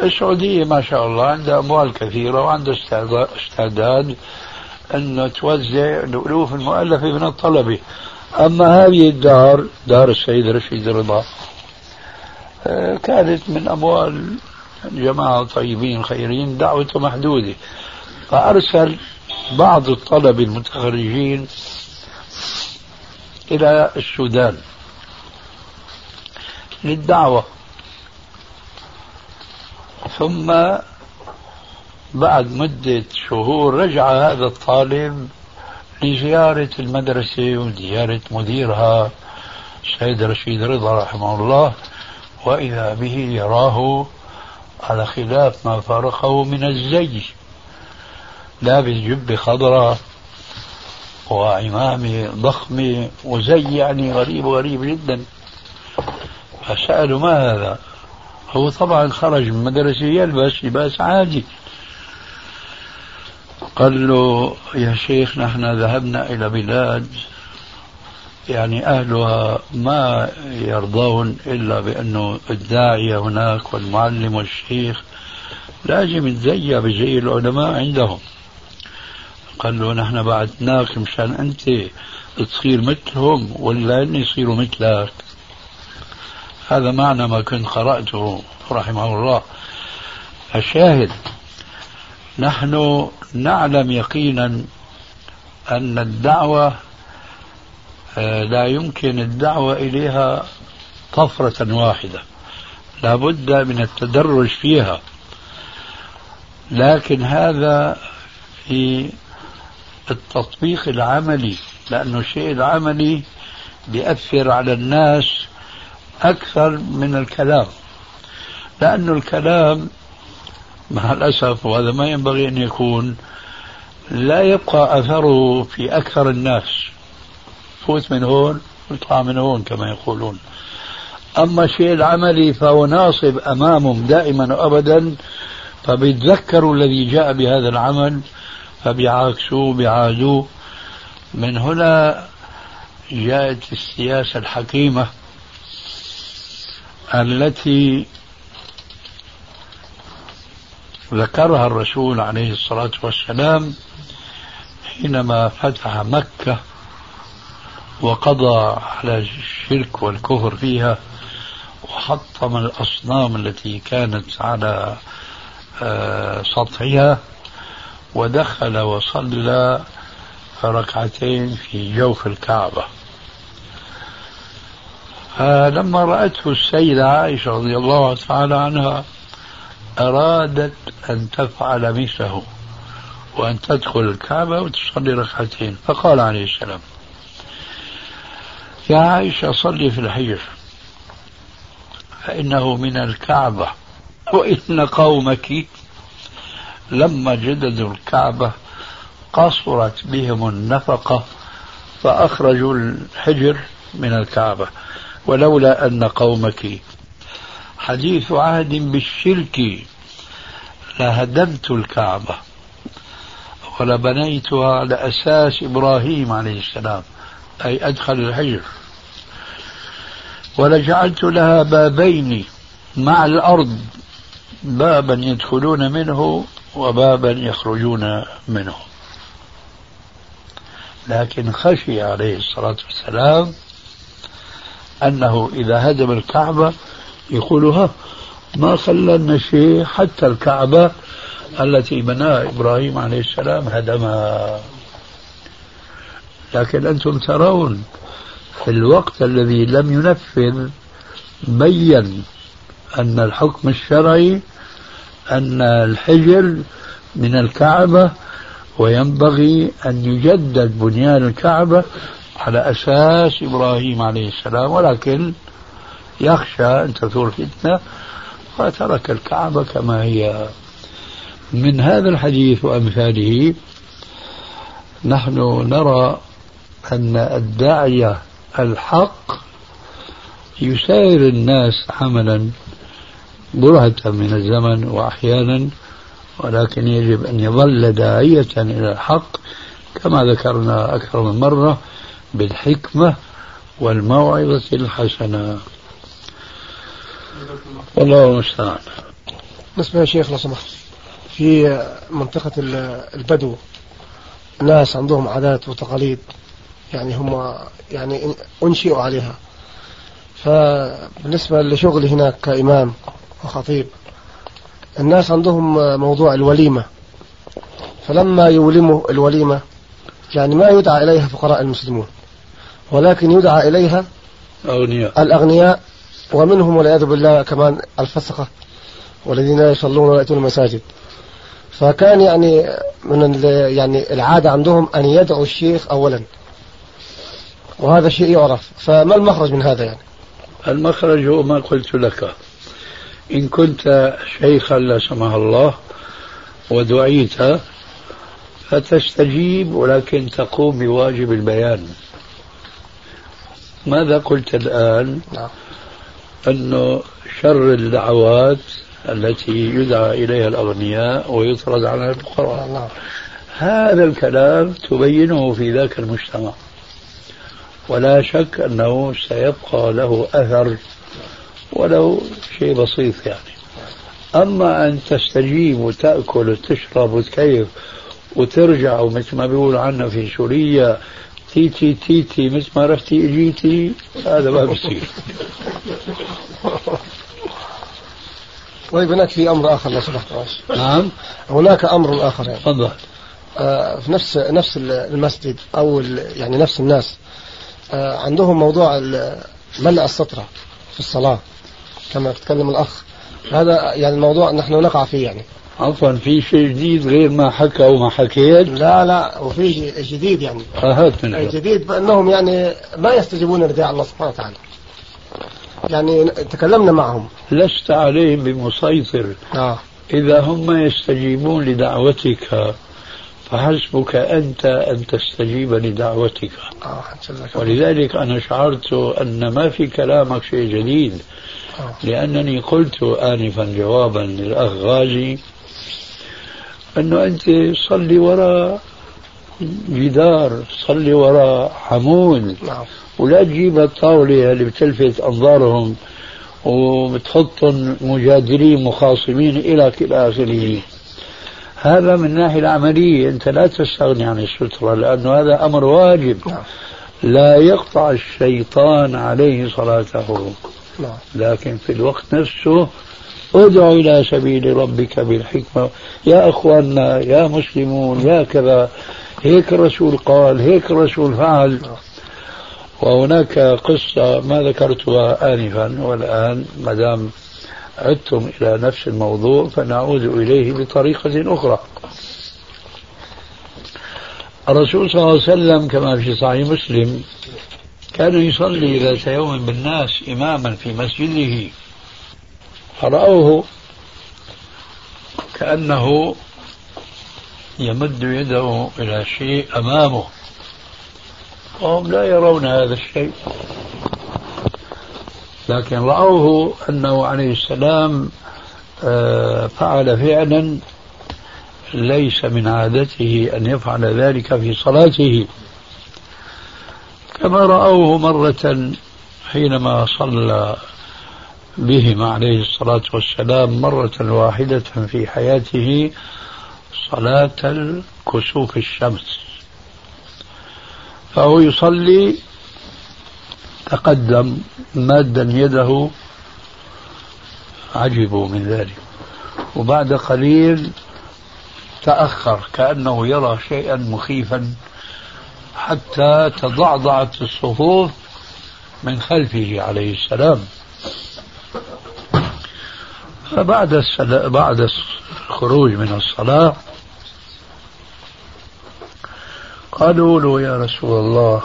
[SPEAKER 3] السعودية ما شاء الله عندها أموال كثيرة وعندها استعداد أن توزع الألوف المؤلفة من الطلبة. أما هذه الدار دار السيد رشيد رضا آه، كانت من أموال جماعة طيبين خيرين دعوته محدودة. فأرسل بعض الطلبة المتخرجين إلى السودان للدعوة. ثم بعد مدة شهور رجع هذا الطالب لزيارة المدرسة وزيارة مديرها السيد رشيد رضا رحمه الله وإذا به يراه على خلاف ما فارقه من الزي لابس جبة خضراء وعمامة ضخمة وزي يعني غريب غريب جدا. فسألوا ما هذا هو طبعا خرج من مدرسة يلبس لباس عادي. قال له يا شيخ نحن ذهبنا إلى بلاد يعني أهلها ما يرضون إلا بأنه الداعية هناك والمعلم والشيخ. لازم تزيى بزي العلماء عندهم. قال له نحن بعثناك مشان أنت تصير مثلهم ولا أن يصيروا مثلك. هذا معنى ما كنت قرأته رحمه الله. الشاهد نحن نعلم يقينا أن الدعوة لا يمكن الدعوة إليها طفرة واحدة. لابد من التدرج فيها. لكن هذا في التطبيق العملي لأنه الشيء العملي بيأثر على الناس أكثر من الكلام. لأن الكلام مع الأسف وهذا ما ينبغي أن يكون لا يبقى أثره في أكثر الناس. فوت من هون ويطلع من هون كما يقولون. أما الشيء العملي فهو ناصب أمامهم دائما وأبدا فبيتذكروا الذي جاء بهذا العمل فبيعاكسوه بيعادوه. من هنا جاءت السياسة الحكيمة التي ذكرها الرسول عليه الصلاة والسلام حينما فتح مكة وقضى على الشرك والكفر فيها وحطم الأصنام التي كانت على آه، سطحها ودخل وصلى ركعتين في جوف الكعبة. فلما رأته السيدة عائشة رضي الله تعالى عنها أرادت أن تفعل مثله وأن تدخل الكعبة وتصلي ركعتين فقال عليه السلام يا عائشة صلي في الحجر فإنه من الكعبة وإن قومك لما جددوا الكعبة قصرت بهم النفقة فأخرجوا الحجر من الكعبة. ولولا أن قومك حديث عهد بالشرك لهدمت الكعبة ولبنيتها على أساس إبراهيم عليه السلام. أي أدخل الحجر. ولجعلت لها بابين مع الأرض. بابا يدخلون منه وبابا يخرجون منه. لكن خشي عليه الصلاة والسلام أنه إذا هدم الكعبة يقول ها ما خلى شيء حتى الكعبة التي بناها إبراهيم عليه السلام هدمها. لكن أنتم ترون في الوقت الذي لم ينفذ بين أن الحكم الشرعي أن الحجر من الكعبة وينبغي أن يجدد بنيان الكعبة على أساس إبراهيم عليه السلام ولكن يخشى أن تثور فتنة فترك الكعبة كما هي. من هذا الحديث وأمثاله نحن نرى أن الداعية الحق يساير الناس عملا برهة من الزمن وأحيانا ولكن يجب أن يظل داعية إلى الحق كما ذكرنا أكثر من مرة بالحكمة والموعظة الحسنة. والله المستعان.
[SPEAKER 8] بالنسبة يا شيخ لو سمحت. في منطقة البدو ناس عندهم عادات وتقاليد يعني هم يعني أنشئوا عليها. فبالنسبة لشغلي هناك كإمام وخطيب الناس عندهم موضوع الوليمة. فلما يولموا الوليمة يعني ما يدعى إليها فقراء المسلمون ولكن يدعى إليها
[SPEAKER 3] أغنياء
[SPEAKER 8] الأغنياء ومنهم والعياذ بالله كمان الفسقة والذين يصلون ويأتون المساجد. فكان يعني من يعني العادة عندهم أن يدعوا الشيخ أولا. وهذا شيء يعرف. فما المخرج من هذا يعني؟
[SPEAKER 3] المخرج هو ما قلت لك. إن كنت شيخا لا سمح الله ودعيت فتستجيب ولكن تقوم بواجب البيان. ماذا قلت الآن؟
[SPEAKER 8] نعم.
[SPEAKER 3] أنه شر الدعوات التي يدعى إليها الأغنياء ويطرد عنها الفقراء
[SPEAKER 8] نعم.
[SPEAKER 3] هذا الكلام تبينه في ذاك المجتمع. ولا شك أنه سيبقى له أثر ولو شيء بسيط يعني. أما أن تستجيب وتأكل وتشرب وتكيف وترجع ومثل ما بيقولوا عنا في سوريا تيتي تيتي مثل ما رحتي اجيتي هذا ما بصير
[SPEAKER 8] طيب هناك في أمر آخر لو سمحت
[SPEAKER 3] نعم.
[SPEAKER 8] هناك أمر آخر يعني.
[SPEAKER 3] تفضل.
[SPEAKER 8] آه في نفس نفس المسجد أو يعني نفس الناس عندهم موضوع ملء السطره في الصلاة كما تكلم الأخ. هذا يعني الموضوع نحن نقع فيه يعني.
[SPEAKER 3] عفوا في شيء جديد غير ما حكى وما حكيت؟
[SPEAKER 8] لا لا وفي جديد يعني.
[SPEAKER 3] هات من
[SPEAKER 8] جديد بانهم يعني ما يستجيبون لدعاء الله سبحانه وتعالى. يعني تكلمنا معهم.
[SPEAKER 3] لست عليهم بمسيطر.
[SPEAKER 8] آه.
[SPEAKER 3] إذا هم يستجيبون لدعوتك فحسبك أنت أن تستجيب لدعوتك
[SPEAKER 8] آه.
[SPEAKER 3] ولذلك أنا شعرت أن ما في كلامك شيء جديد
[SPEAKER 8] آه.
[SPEAKER 3] لأنني قلت آنفا جوابا للأخ غازي أنه أنت صلي وراء جدار صلي وراء عمود
[SPEAKER 8] نعم.
[SPEAKER 3] ولا تجيب الطاولة اللي بتلفت أنظارهم وبتحطهم مجادلين مخاصمين إلى آخره هذا من الناحية العملية. أنت لا تستغني عن السترة لأنه هذا أمر واجب.
[SPEAKER 8] نعم.
[SPEAKER 3] لا يقطع الشيطان عليه صلاته.
[SPEAKER 8] نعم.
[SPEAKER 3] لكن في الوقت نفسه ادع إلى سبيل ربك بالحكمة. يا أخواننا يا مسلمون يا كذا. هيك الرسول قال هيك الرسول فعل. وهناك قصة ما ذكرتها آنفا والآن ما دام عدتم إلى نفس الموضوع فنعود إليه بطريقة أخرى. الرسول صلى الله عليه وسلم كما في صحيح مسلم كان يصلي ذات يوم بالناس إماما في مسجده فرأوه كأنه يمد يده إلى شيء أمامه وهم لا يرون هذا الشيء. لكن رأوه أنه عليه السلام آه، فعل فعلا ليس من عادته أن يفعل ذلك في صلاته. كما رأوه مرة حينما صلى بهم عليه الصلاة والسلام مرة واحدة في حياته صلاة الكسوف الشمس. فهو يصلي تقدم مادا يده. عجبوا من ذلك. وبعد قليل تأخر كأنه يرى شيئا مخيفا حتى تضعضعت الصفوف من خلفه عليه السلام. فبعد السلا... بعد الخروج من الصلاة قالوا له يا رسول الله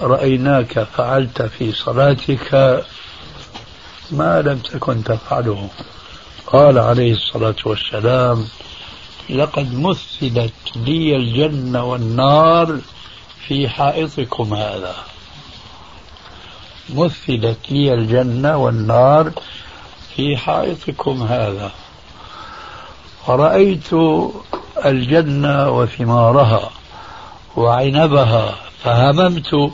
[SPEAKER 3] رأيناك فعلت في صلاتك ما لم تكن تفعله. قال عليه الصلاة والسلام لقد مثلت لي الجنة والنار في حائطكم هذا. مثلت لي الجنة والنار في حائطكم هذا. ورأيت الجنة وثمارها وعنبها فهممت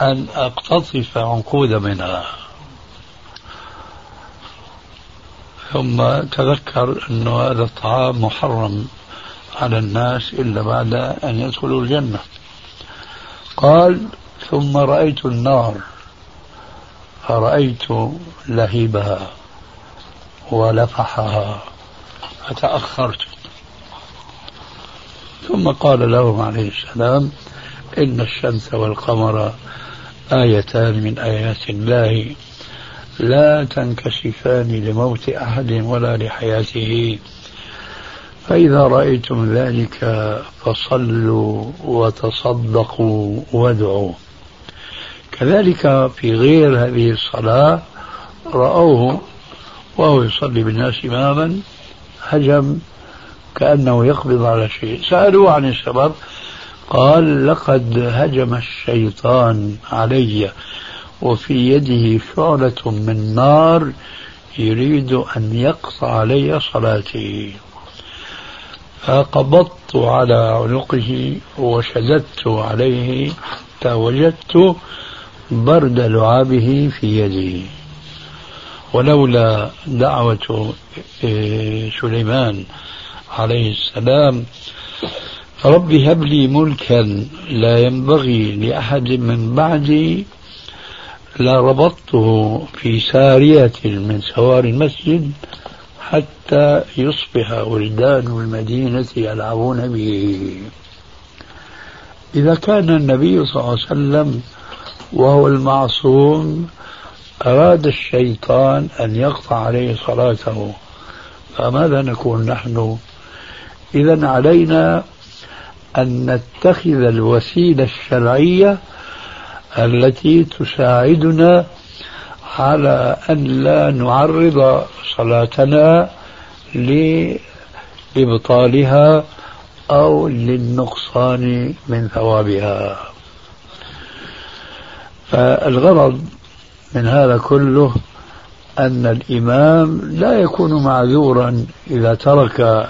[SPEAKER 3] أن أقتطف عنقود منها. ثم تذكر أن هذا الطعام محرم على الناس إلا بعد أن يدخلوا الجنة. قال ثم رأيت النار فرأيت لهيبها ولفحها فتأخرت. ثم قال لهم عليه السلام إن الشمس والقمر آيتان من آيات الله لا تنكشفان لموت أحد ولا لحياته. فإذا رأيتم ذلك فصلوا وتصدقوا وادعوا. كذلك في غير هذه الصلاة رأوه وهو يصلي بالناس إماما هجم كأنه يقبض على شيء. سألوه عن السبب قال لقد هجم الشيطان علي وفي يده شعلة من نار يريد أن يقطع علي صلاتي. فقبضت على عنقه وشددت عليه حتى وجدت برد لعابه في يدي. ولولا دعوة إيه، سليمان عليه السلام رب هب لي ملكا لا ينبغي لأحد من بعدي لربطته في سارية من سوار المسجد حتى يصبح ولدان المدينة يلعبون به. إذا كان النبي صلى الله عليه وسلم وهو المعصوم أراد الشيطان أن يقطع عليه صلاته. فماذا نكون نحن؟ إذا علينا أن نتخذ الوسيلة الشرعية التي تساعدنا على أن لا نعرض صلاتنا لإبطالها أو للنقصان من ثوابها. فالغرض من هذا كله أن الإمام لا يكون معذورا إذا ترك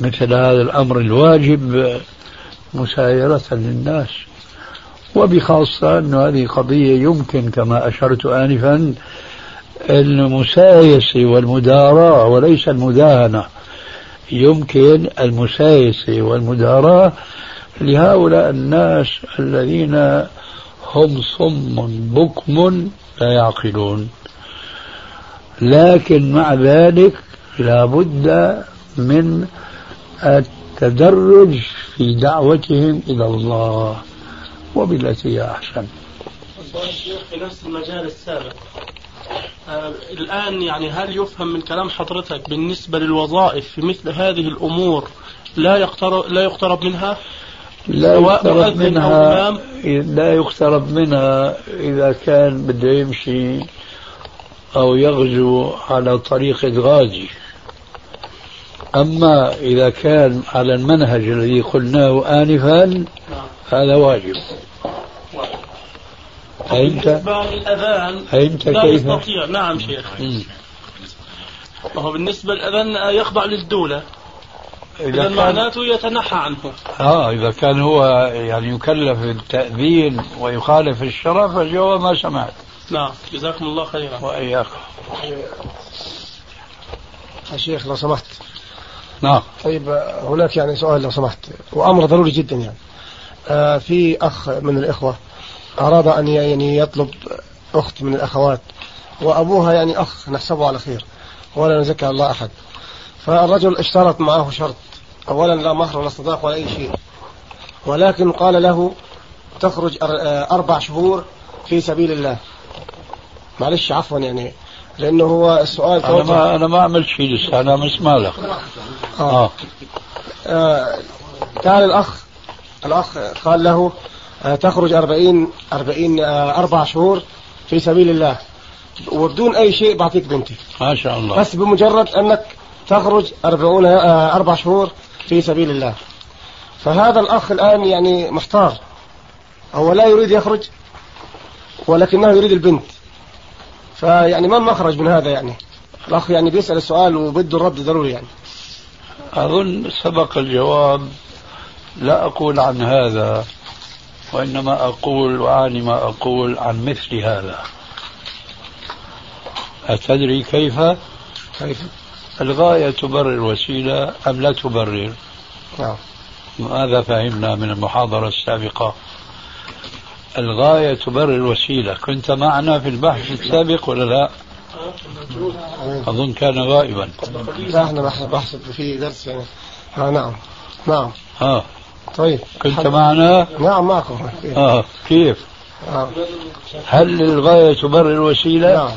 [SPEAKER 3] مثل هذا الأمر الواجب مسايرة للناس. وبخاصة أن هذه قضية يمكن كما أشرت آنفا المسايسة والمداراة وليس المداهنة. يمكن المسايسة والمداراة لهؤلاء الناس الذين هم صم بكم لا يعقلون. لكن مع ذلك لابد من التدرج في دعوتهم إلى الله وبالتي هي أحسن.
[SPEAKER 7] في نفس المجال السابق. آه الآن يعني هل يفهم من كلام حضرتك بالنسبة للوظائف في مثل هذه الأمور لا يقترب, لا يقترب منها؟
[SPEAKER 3] لا يقترب منها لا يقترب منها إذا كان بده يمشي أو يغزو على طريقة غازي أما إذا كان على المنهج الذي قلناه آنفا هذا واجب. فهمت؟
[SPEAKER 7] للأذان
[SPEAKER 3] فهمت
[SPEAKER 7] لا
[SPEAKER 3] كيف؟
[SPEAKER 7] يستطيع. نعم شيخ. وهو بالنسبة للأذان يخضع للدولة. إذا
[SPEAKER 3] كان
[SPEAKER 7] معناته يتنحى عنه.
[SPEAKER 3] آه إذا كان هو يعني يكلف بالتأذين ويخالف الشرع فالجواب ما سمعت.
[SPEAKER 7] نعم. جزاكم الله خيرا.
[SPEAKER 3] وإياكم
[SPEAKER 8] يا شيخ لو سمحت.
[SPEAKER 3] نعم.
[SPEAKER 8] طيب هناك يعني سؤال لو سمحت. وأمر ضروري جدا يعني. آه، في أخ من الإخوة أراد أن ي- يعني يطلب أخت من الأخوات وأبوها يعني أخ نحسبه على خير ولا نزكي الله أحد. فالرجل اشترط معه شرط أولا لا مهر ولا صداق ولا أي شيء ولكن قال له تخرج آه، أربع شهور في سبيل الله. معلش عفوا يعني. لأنه هو السؤال
[SPEAKER 3] أنا ما أنا ما عملت شيء لسه أنا مسمع لك
[SPEAKER 8] آه.
[SPEAKER 3] آه.
[SPEAKER 8] آه، كان الأخ. الأخ قال له آه، تخرج أربعين أربعين آه، أربع شهور في سبيل الله. وبدون أي شيء بعطيك بنتي.
[SPEAKER 3] ما شاء الله.
[SPEAKER 8] بس بمجرد أنك تخرج أربعون آه، أربع شهور في سبيل الله. فهذا الأخ الآن يعني محتار. هو لا يريد يخرج ولكنه يريد البنت. فيعني ما المخرج من هذا يعني الأخ يعني بيسأل السؤال وبده الرد ضروري يعني
[SPEAKER 3] أظن سبق الجواب لا أقول عن هذا وإنما أقول وأعني ما أقول عن مثل هذا أتدري كيف؟
[SPEAKER 8] كيف؟
[SPEAKER 3] الغاية تبرر الوسيلة أم لا تبرر؟
[SPEAKER 8] نعم
[SPEAKER 3] ماذا فهمنا من المحاضرة السابقة؟ الغاية تبرر الوسيلة. كنت معنا في البحث السابق ولا لا؟ أظن كان غائبا.
[SPEAKER 8] لا إحنا بحث في درس يعني. آه نعم. نعم.
[SPEAKER 3] ها
[SPEAKER 8] طيب.
[SPEAKER 3] كنت معنا؟
[SPEAKER 8] نعم معكم.
[SPEAKER 3] آه كيف؟
[SPEAKER 8] آه.
[SPEAKER 3] هل الغاية تبرر الوسيلة؟
[SPEAKER 8] نعم.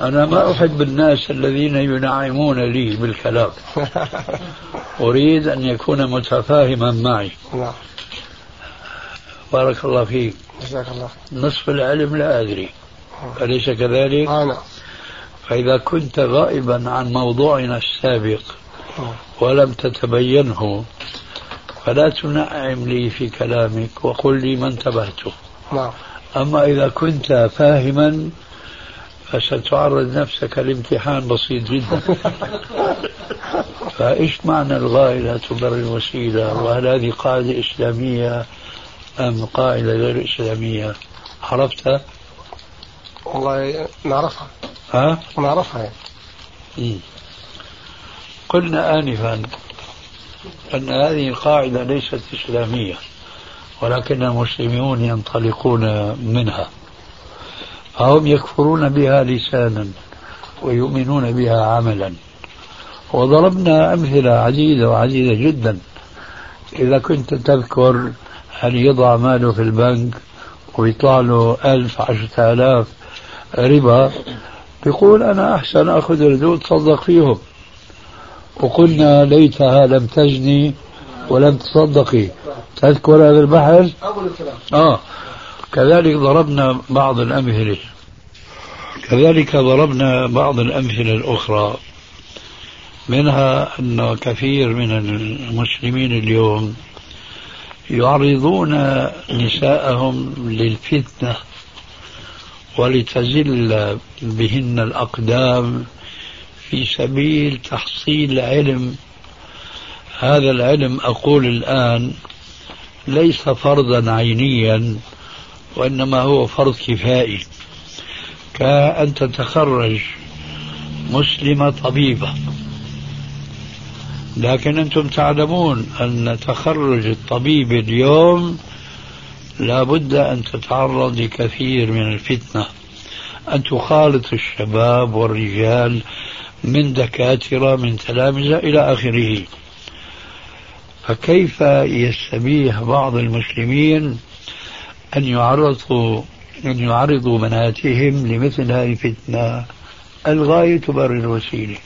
[SPEAKER 3] أنا ما أحب الناس الذين ينعمون لي بالكلام. أريد أن يكون متفاهما معي.
[SPEAKER 8] نعم.
[SPEAKER 3] بارك الله فيك.
[SPEAKER 8] جزاك الله
[SPEAKER 3] نصف العلم لا أدري. أليس كذلك؟
[SPEAKER 8] آه نعم.
[SPEAKER 3] فإذا كنت غائبا عن موضوعنا السابق
[SPEAKER 8] آه.
[SPEAKER 3] ولم تتبينه فلا تنعم لي في كلامك وقل لي ما انتبهت
[SPEAKER 8] نعم.
[SPEAKER 3] أما إذا كنت فاهما فستعرض نفسك لامتحان بسيط جدا. فإيش معنى الغاية؟ لا تبرر الوسيلة. وهل هذه قاعدة إسلامية؟ أم قاعدة غير إسلامية عرفتها؟
[SPEAKER 8] والله نعرفها
[SPEAKER 3] ها؟
[SPEAKER 8] نعرفها يعني
[SPEAKER 3] مم. قلنا آنفا أن هذه القاعدة ليست إسلامية ولكن المسلمون ينطلقون منها فهم يكفرون بها لسانا ويؤمنون بها عملا وضربنا أمثلة عديدة وعديدة جدا إذا كنت تذكر أن يضع ماله في البنك ويطلع له ألف عشرة آلاف ربا؟ يقول أنا أحسن أخذ الردود تصدق فيهم. وقلنا ليتها لم تزني ولم تصدقي. تذكر هذا
[SPEAKER 8] الكلام.
[SPEAKER 3] آه. كذلك ضربنا بعض الأمثلة. كذلك ضربنا بعض الأمثلة الأخرى. منها أن كثير من المسلمين اليوم يعرضون نساءهم للفتنة ولتزل بهن الأقدام في سبيل تحصيل علم. هذا العلم أقول الآن ليس فرضا عينيا وإنما هو فرض كفائي. كأن تتخرج مسلمة طبيبة لكن أنتم تعلمون أن تخرج الطبيب اليوم لابد أن تتعرض لكثير من الفتنة. أن تخالط الشباب والرجال من دكاترة من تلامذة إلى آخره. فكيف يستبيح بعض المسلمين أن يعرضوا أن يعرضوا بناتهم لمثل هذه الفتنة؟ الغاية تبرر الوسيلة